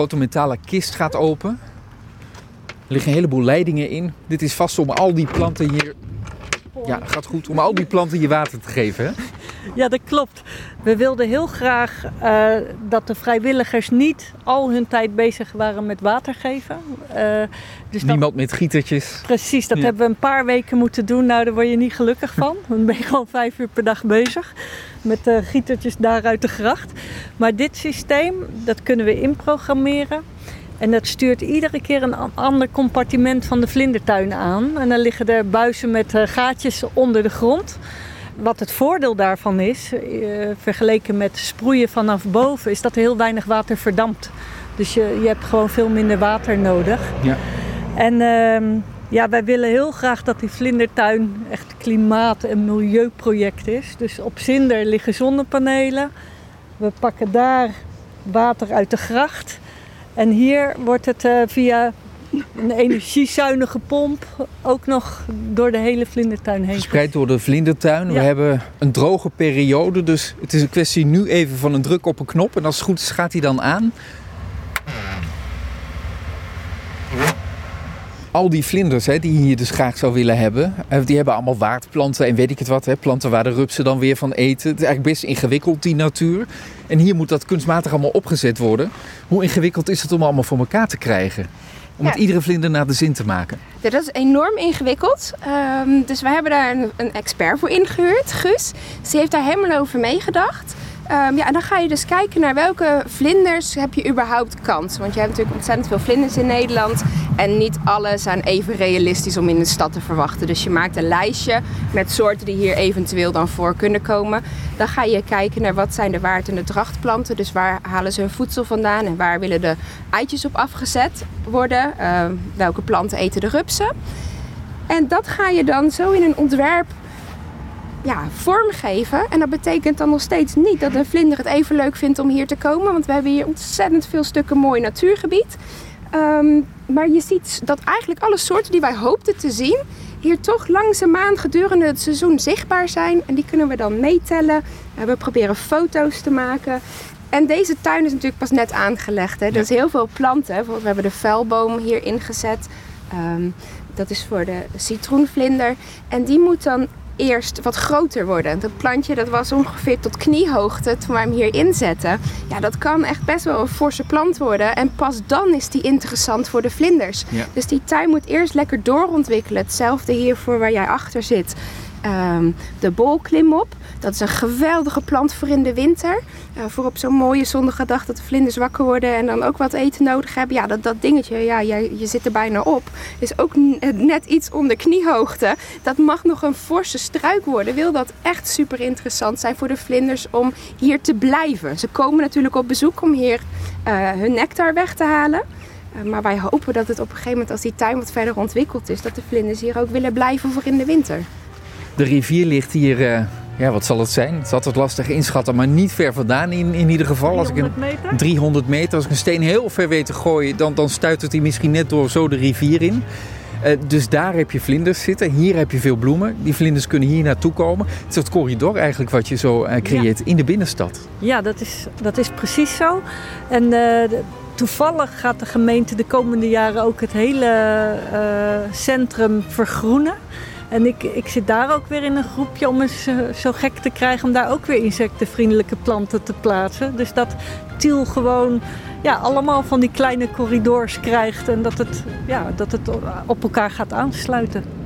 grote metalen kist gaat open. Er liggen een heleboel leidingen in. Dit is vast om al die planten hier... Ja, gaat goed. Om al die planten hier water te geven? Ja, dat klopt. We wilden heel graag uh, dat de vrijwilligers niet al hun tijd bezig waren met water geven. Uh, dus Niemand met gietertjes. Precies, dat ja. hebben we een paar weken moeten doen. Nou, daar word je niet gelukkig van. Dan ben je gewoon vijf uur per dag bezig met uh, gietertjes daar uit de gracht. Maar dit systeem, dat kunnen we inprogrammeren. En dat stuurt iedere keer een ander compartiment van de vlindertuin aan. En dan liggen er buizen met gaatjes onder de grond. Wat het voordeel daarvan is, uh, vergeleken met sproeien vanaf boven, is dat er heel weinig water verdampt. Dus je, je hebt gewoon veel minder water nodig. Ja. En uh, ja, wij willen heel graag dat die vlindertuin echt klimaat- en milieuproject is. Dus op Zinder liggen zonnepanelen. We pakken daar water uit de gracht. En hier wordt het uh, via een energiezuinige pomp ook nog door de hele vlindertuin heen. Verspreid door de vlindertuin. Ja. We hebben een droge periode, dus het is een kwestie nu even van een druk op een knop. En als het goed is, gaat hij dan aan. Al die vlinders hè, die je hier dus graag zou willen hebben, die hebben allemaal waardplanten en weet ik het wat. Hè, planten waar de rupsen dan weer van eten. Het is eigenlijk best ingewikkeld, die natuur. En hier moet dat kunstmatig allemaal opgezet worden. Hoe ingewikkeld is het om allemaal voor elkaar te krijgen? Om ja. het iedere vlinder naar de zin te maken. Ja, dat is enorm ingewikkeld. Um, dus wij hebben daar een, een, expert voor ingehuurd, Gus. Ze heeft daar helemaal over meegedacht. Um, ja, en dan ga je dus kijken naar welke vlinders heb je überhaupt kans. Want je hebt natuurlijk ontzettend veel vlinders in Nederland. En niet alle zijn even realistisch om in de stad te verwachten. Dus je maakt een lijstje met soorten die hier eventueel dan voor kunnen komen. Dan ga je kijken naar wat zijn de waard- en de drachtplanten. Dus waar halen ze hun voedsel vandaan en waar willen de eitjes op afgezet worden. Uh, welke planten eten de rupsen. En dat ga je dan zo in een ontwerp ja, vormgeven. En dat betekent dan nog steeds niet dat een vlinder het even leuk vindt om hier te komen. Want we hebben hier ontzettend veel stukken mooi natuurgebied. Um, maar je ziet dat eigenlijk alle soorten die wij hoopten te zien, hier toch langzaamaan gedurende het seizoen zichtbaar zijn. En die kunnen we dan meetellen. We proberen foto's te maken. En deze tuin is natuurlijk pas net aangelegd. Hè. Er is heel veel planten. Bijvoorbeeld, we hebben de vuilboom hier ingezet. Um, dat is voor de citroenvlinder. En die moet dan eerst wat groter worden. Dat plantje dat was ongeveer tot kniehoogte toen wij hem hier inzetten. Ja, dat kan echt best wel een forse plant worden. En pas dan is die interessant voor de vlinders. Ja. Dus die tuin moet eerst lekker doorontwikkelen. Hetzelfde hiervoor waar jij achter zit. Um, de bolklimop. Dat is een geweldige plant voor in de winter. Uh, voor op zo'n mooie zonnige dag dat de vlinders wakker worden en dan ook wat eten nodig hebben. Ja, dat, dat dingetje, ja, je, je zit er bijna op. Is ook net iets onder kniehoogte. Dat mag nog een forse struik worden. Wil dat echt super interessant zijn voor de vlinders om hier te blijven. Ze komen natuurlijk op bezoek om hier uh, hun nectar weg te halen. Uh, maar wij hopen dat het op een gegeven moment, als die tuin wat verder ontwikkeld is, dat de vlinders hier ook willen blijven voor in de winter. De rivier ligt hier, uh, ja, wat zal het zijn? Het is altijd lastig inschatten, maar niet ver vandaan in, in ieder geval. 300 als ik een, 300 meter. Als ik een steen heel ver weet te gooien, dan, dan stuit het hij misschien net door zo de rivier in. Uh, dus daar heb je vlinders zitten. Hier heb je veel bloemen. Die vlinders kunnen hier naartoe komen. Het is het corridor eigenlijk wat je zo uh, creëert ja. in de binnenstad. Ja, dat is, dat is precies zo. En uh, de, toevallig gaat de gemeente de komende jaren ook het hele centrum vergroenen. En ik, ik zit daar ook weer in een groepje om eens zo gek te krijgen om daar ook weer insectenvriendelijke planten te plaatsen. Dus dat Tiel gewoon ja, allemaal van die kleine corridors krijgt en dat het, ja, dat het op elkaar gaat aansluiten.